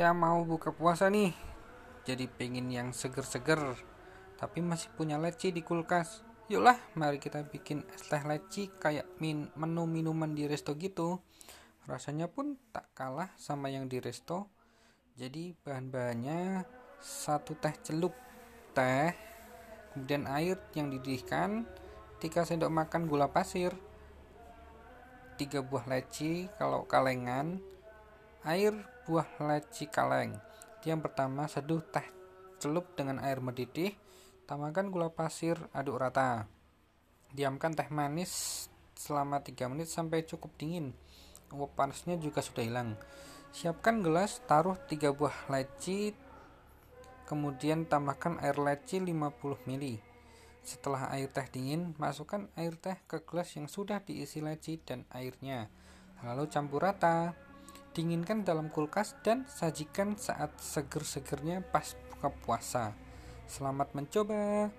Ya mau buka puasa nih Jadi pengen yang seger-seger Tapi masih punya leci di kulkas. Yuklah mari kita bikin es teh leci Kayak min menu minuman di resto gitu. Rasanya pun tak kalah sama yang di resto. Jadi bahan-bahannya Satu teh celup teh Kemudian air yang didihkan 3 sendok makan gula pasir 3 buah leci kalau kalengan Air buah leci kaleng. Yang pertama, seduh teh celup dengan air mendidih. Tambahkan gula pasir, aduk rata. Diamkan teh manis selama 3 menit sampai cukup dingin. Uap panasnya juga sudah hilang. Siapkan gelas, taruh 3 buah leci, kemudian tambahkan air leci 50 ml. Setelah air teh dingin, masukkan air teh ke gelas yang sudah diisi leci dan airnya. Lalu campur rata dinginkan dalam kulkas dan sajikan saat seger-segernya pas buka puasa. Selamat mencoba.